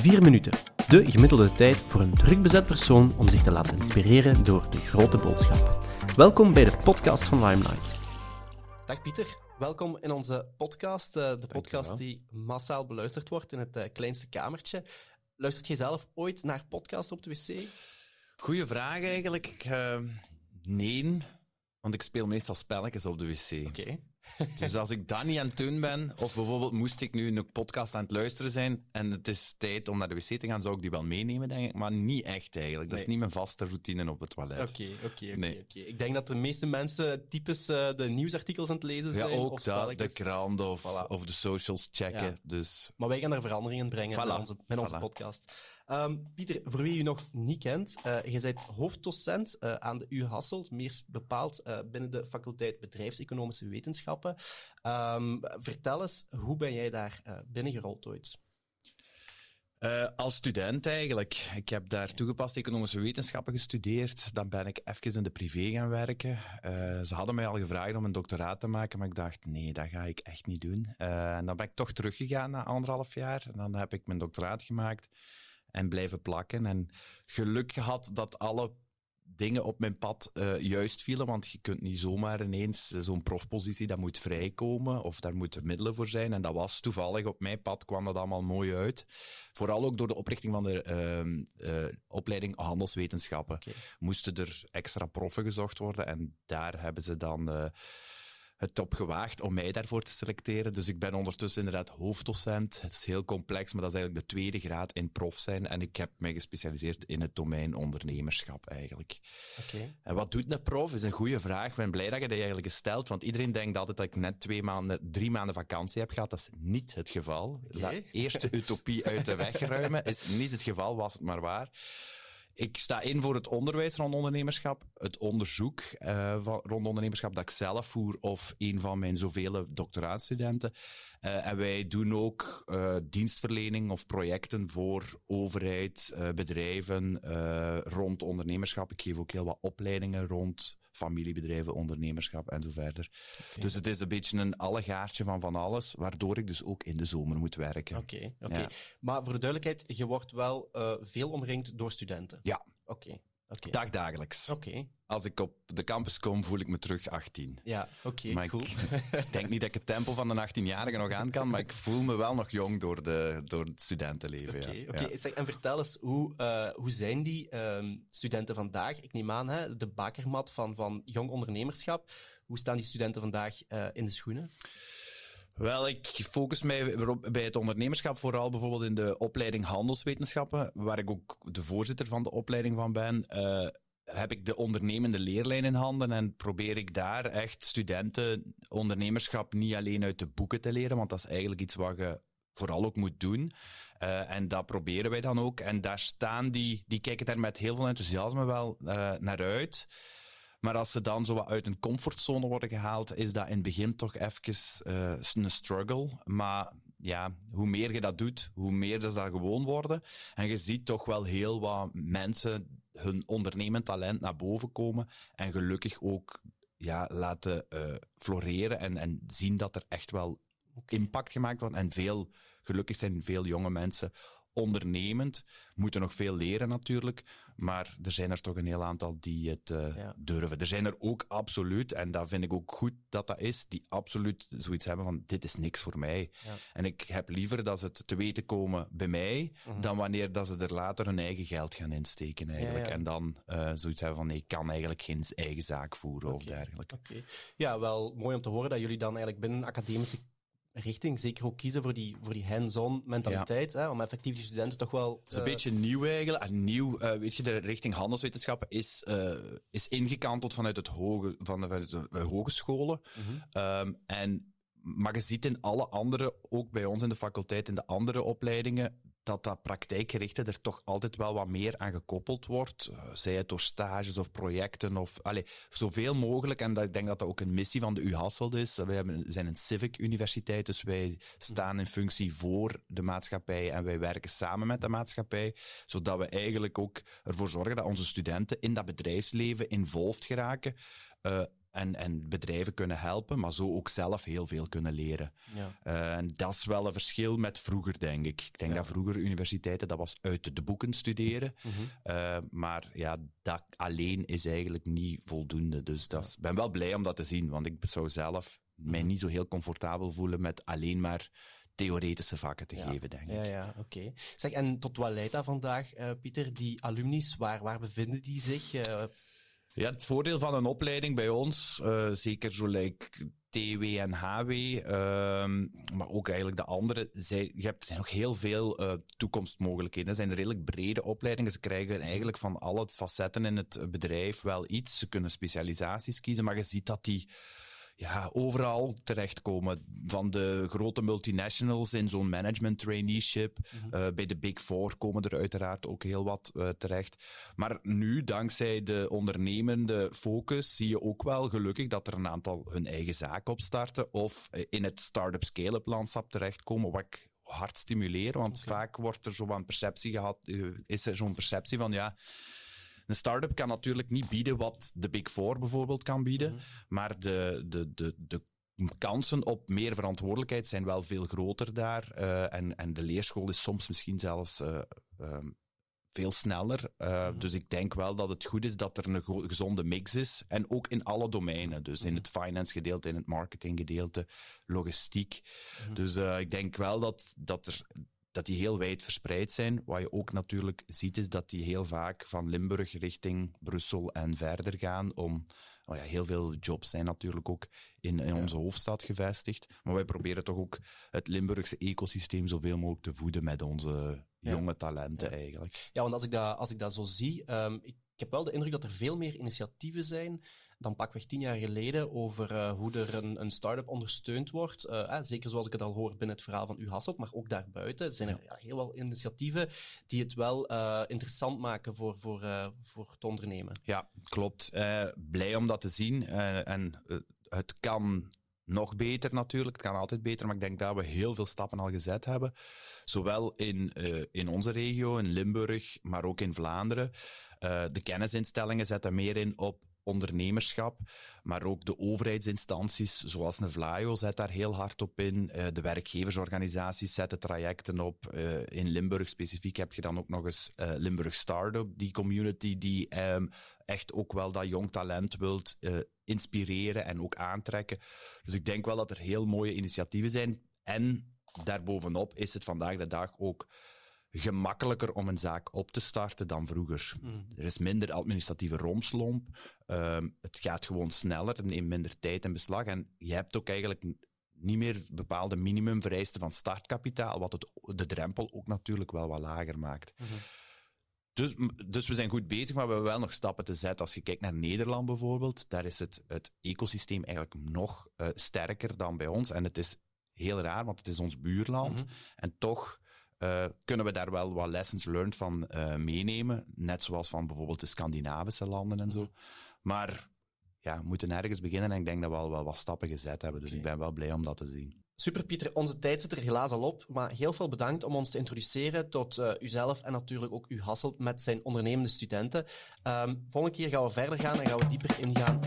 Vier minuten. De gemiddelde tijd voor een druk bezet persoon om zich te laten inspireren door de grote boodschap. Welkom bij de podcast van Limelight. Dag Pieter, welkom in onze podcast. eh, de podcast die massaal beluisterd wordt in het eh, kleinste kamertje. Luistert je zelf ooit naar podcast op de wc? Goeie vraag eigenlijk. Eh, nee, want ik speel meestal spelletjes op de wc. Oké. Dus als ik dat niet aan het doen ben, of bijvoorbeeld moest ik nu een podcast aan het luisteren zijn en het is tijd om naar de wc te gaan, zou ik die wel meenemen, denk ik. Maar niet echt eigenlijk. Dat is niet mijn vaste routine op het toilet. Oké, oké, oké, Nee. oké. Ik denk dat de meeste mensen typisch eh, de nieuwsartikels aan het lezen Ja, zijn. of ook dat, de krant of, Voilà. of de socials checken. Ja. Dus Maar wij gaan er veranderingen brengen Voilà. met onze, met onze Voilà. podcast. Ehm, Pieter, voor wie u nog niet kent, eh je bent hoofddocent eh, aan de U Hasselt, meer bepaald eh, binnen de faculteit Bedrijfseconomische Wetenschappen. Ehm, vertel eens, hoe ben jij daar binnengerold ooit? Als student eigenlijk. Ik heb daar toegepaste economische wetenschappen gestudeerd. Dan ben ik even in de privé gaan werken. Ze hadden mij al gevraagd om een doctoraat te maken, maar ik dacht, nee, dat ga ik echt niet doen. En dan ben ik toch teruggegaan na anderhalf jaar. En dan heb ik mijn doctoraat gemaakt en blijven plakken. En geluk gehad dat alle dingen op mijn pad eh, juist vielen, want je kunt niet zomaar ineens eh, zo'n profpositie, dat moet vrijkomen, of daar moeten middelen voor zijn. En dat was toevallig, op mijn pad kwam dat allemaal mooi uit. Vooral ook door de oprichting van de ehm, eh, opleiding handelswetenschappen. Moesten er extra proffen gezocht worden en daar hebben ze dan het op gewaagd om mij daarvoor te selecteren. Dus ik ben ondertussen inderdaad hoofddocent. Het is heel complex, maar dat is eigenlijk de tweede graad in prof zijn. En ik heb mij gespecialiseerd in het domein ondernemerschap eigenlijk. Oké. En wat doet een prof? Is een goede vraag. Ik ben blij dat je die eigenlijk stelt, want iedereen denkt altijd dat ik net twee maanden, drie maanden vakantie heb gehad. Dat is niet het geval. Oké. Laat eerst de utopie uit de weg ruimen. Is niet het geval, was het maar waar. Ik sta in voor het onderwijs rond ondernemerschap, het onderzoek eh, van, rond ondernemerschap dat ik zelf voer of een van mijn zoveel doctoraatstudenten. Eh, en wij doen ook eh, dienstverlening of projecten voor overheid, bedrijven rond ondernemerschap. Ik geef ook heel wat opleidingen rond familiebedrijven, ondernemerschap en zo verder. Dus het is een beetje een allegaartje van van alles, waardoor ik dus ook in de zomer moet werken. Oké, oké. Ja. Maar voor de duidelijkheid, je wordt wel eh, veel omringd door studenten. Ja. Oké, oké. Dagdagelijks. Oké, Als ik op de campus kom, voel ik me terug 18. ja, oké, cool. Ik denk niet dat ik het tempo van een 18-jarige nog aan kan, maar ik voel me wel nog jong door, de, door het studentenleven. Oké, ja. oké. Ja. En vertel eens, hoe, eh, hoe zijn die ehm, studenten vandaag? Ik neem aan, hè, de bakermat van, van jong ondernemerschap. Hoe staan die studenten vandaag eh, in de schoenen? Wel, ik focus mij bij het ondernemerschap vooral bijvoorbeeld in de opleiding handelswetenschappen, waar ik ook de voorzitter van de opleiding van ben. eh, heb ik de ondernemende leerlijn in handen en probeer ik daar echt studenten ondernemerschap niet alleen uit de boeken te leren, want dat is eigenlijk iets wat je vooral ook moet doen. Eh, en dat proberen wij dan ook. En daar staan die, die kijken daar met heel veel enthousiasme wel eh, naar uit. Maar als ze dan zo wat uit een comfortzone worden gehaald, is dat in het begin toch even eh, een struggle. Maar ja, hoe meer je dat doet, hoe meer dat, dat gewoon worden. En je ziet toch wel heel wat mensen hun ondernemend talent naar boven komen. En gelukkig ook ja, laten eh, floreren en, en zien dat er echt wel impact gemaakt wordt. En veel, gelukkig zijn veel jonge mensen ondernemend. Moeten nog veel leren natuurlijk. Maar er zijn er toch een heel aantal die het eh, Ja. durven. Er zijn er ook absoluut, en dat vind ik ook goed dat dat is, die absoluut zoiets hebben van dit is niks voor mij. Ja. En ik heb liever dat ze het te weten komen bij mij, Mhm. dan wanneer dat ze er later hun eigen geld gaan insteken eigenlijk. Ja. En dan eh, zoiets hebben van nee, ik kan eigenlijk geen eigen zaak voeren of dergelijke. Ja, wel mooi om te horen dat jullie dan eigenlijk binnen een academische richting zeker ook kiezen voor die, voor die hands-on mentaliteit, hè, om effectief die studenten toch wel... Het is een eh, beetje nieuw eigenlijk. En nieuw, eh, weet je, de richting handelswetenschappen is, eh, is ingekanteld vanuit, het hoge, van, vanuit de hogescholen. mhm. Ehm, en, maar je ziet in alle andere, ook bij ons in de faculteit, in de andere opleidingen, dat dat praktijkgerichte er toch altijd wel wat meer aan gekoppeld wordt. Eh, zij het door stages of projecten of allee, zoveel mogelijk. En dat, ik denk dat dat ook een missie van de U Hasselt is. Wij hebben, zijn een civic universiteit, dus wij staan in functie voor de maatschappij en wij werken samen met de maatschappij, zodat we eigenlijk ook ervoor zorgen dat onze studenten in dat bedrijfsleven involved geraken. Eh, en, en bedrijven kunnen helpen, maar zo ook zelf heel veel kunnen leren. Ja. Uh, en dat is wel een verschil met vroeger, denk ik. Ik denk Ja. dat vroeger universiteiten, dat was uit de boeken studeren. Mhm. Uh, maar ja, dat alleen is eigenlijk niet voldoende. Dus ik ben wel blij om dat te zien, want ik zou zelf Mhm. mij niet zo heel comfortabel voelen met alleen maar theoretische vakken te Ja. geven, denk ik. Ja, ja, oké. Zeg, en tot wat leidt dat vandaag, eh, Pieter? Die alumni's, waar, waar bevinden die zich? Eh, Ja, het voordeel van een opleiding bij ons, eh, zeker zo like TW en HW, ehm, maar ook eigenlijk de andere, zij, je hebt nog heel veel eh, toekomstmogelijkheden. Het zijn redelijk brede opleidingen. Ze krijgen eigenlijk van alle facetten in het bedrijf wel iets. Ze kunnen specialisaties kiezen, maar je ziet dat die ja, overal terechtkomen. Van de grote multinationals in zo'n management traineeship. Eh, bij de Big Four komen er uiteraard ook heel wat eh, terecht. Maar nu, dankzij de ondernemende focus, zie je ook wel gelukkig dat er een aantal hun eigen zaak opstarten. Of eh, in het start-up scale-up landschap terechtkomen. Wat ik hard stimuleer, want vaak wordt er zo'n perceptie gehad, eh, is er zo'n perceptie van ja. Een start-up kan natuurlijk niet bieden wat de Big Four bijvoorbeeld kan bieden, maar de, de, de, de kansen op meer verantwoordelijkheid zijn wel veel groter daar. eh, en, en de leerschool is soms misschien zelfs eh, ehm, veel sneller. Eh, Dus ik denk wel dat het goed is dat er een gezonde mix is. En ook in alle domeinen. Dus in het finance gedeelte, in het marketing gedeelte, logistiek. Dus ik denk wel dat, dat er dat die heel wijd verspreid zijn. Wat je ook natuurlijk ziet, is dat die heel vaak van Limburg richting Brussel en verder gaan. Om, oh ja, heel veel jobs zijn natuurlijk ook in, in onze hoofdstad gevestigd. Maar wij proberen toch ook het Limburgse ecosysteem zoveel mogelijk te voeden met onze Ja. jonge talenten Ja. eigenlijk. Ja, want als ik dat, als ik dat zo zie, ehm, ik, ik heb wel de indruk dat er veel meer initiatieven zijn dan pakweg tien jaar geleden over eh, hoe er een, een start-up ondersteund wordt. Eh, eh, zeker zoals ik het al hoor binnen het verhaal van U Hasselt, maar ook daarbuiten zijn er ja, heel wel initiatieven die het wel eh, interessant maken voor, voor, voor te ondernemen. Ja, klopt. Blij om dat te zien. En het kan nog beter natuurlijk. Het kan altijd beter, maar ik denk dat we heel veel stappen al gezet hebben. Zowel in, in onze regio, in Limburg, maar ook in Vlaanderen. De kennisinstellingen zetten meer in op ondernemerschap, maar ook de overheidsinstanties, zoals een Vlaio, zet daar heel hard op in. Eh, de werkgeversorganisaties zetten trajecten op. Eh, in Limburg specifiek heb je dan ook nog eens eh, Limburg Startup, die community die ehm, echt ook wel dat jong talent wilt inspireren en ook aantrekken. Dus ik denk wel dat er heel mooie initiatieven zijn. En daarbovenop is het vandaag de dag ook gemakkelijker om een zaak op te starten dan vroeger. Er is minder administratieve romslomp. Ehm, het gaat gewoon sneller, het neemt minder tijd in beslag. En je hebt ook eigenlijk niet meer bepaalde minimumvereisten van startkapitaal, wat het, de drempel ook natuurlijk wel wat lager maakt. Dus, dus we zijn goed bezig, maar we hebben wel nog stappen te zetten. Als je kijkt naar Nederland bijvoorbeeld, daar is het, het ecosysteem eigenlijk nog eh, sterker dan bij ons. En het is heel raar, want het is ons buurland. En toch eh, kunnen we daar wel wat lessons learned van eh, meenemen. Net zoals van bijvoorbeeld de Scandinavische landen en zo. Maar ja, we moeten ergens beginnen en ik denk dat we al wel wat stappen gezet hebben. Dus ik ben wel blij om dat te zien. Super, Pieter. Onze tijd zit er helaas al op, maar heel veel bedankt om ons te introduceren tot eh, uzelf en natuurlijk ook u Hasselt met zijn ondernemende studenten. Ehm, volgende keer gaan we verder gaan en gaan we dieper ingaan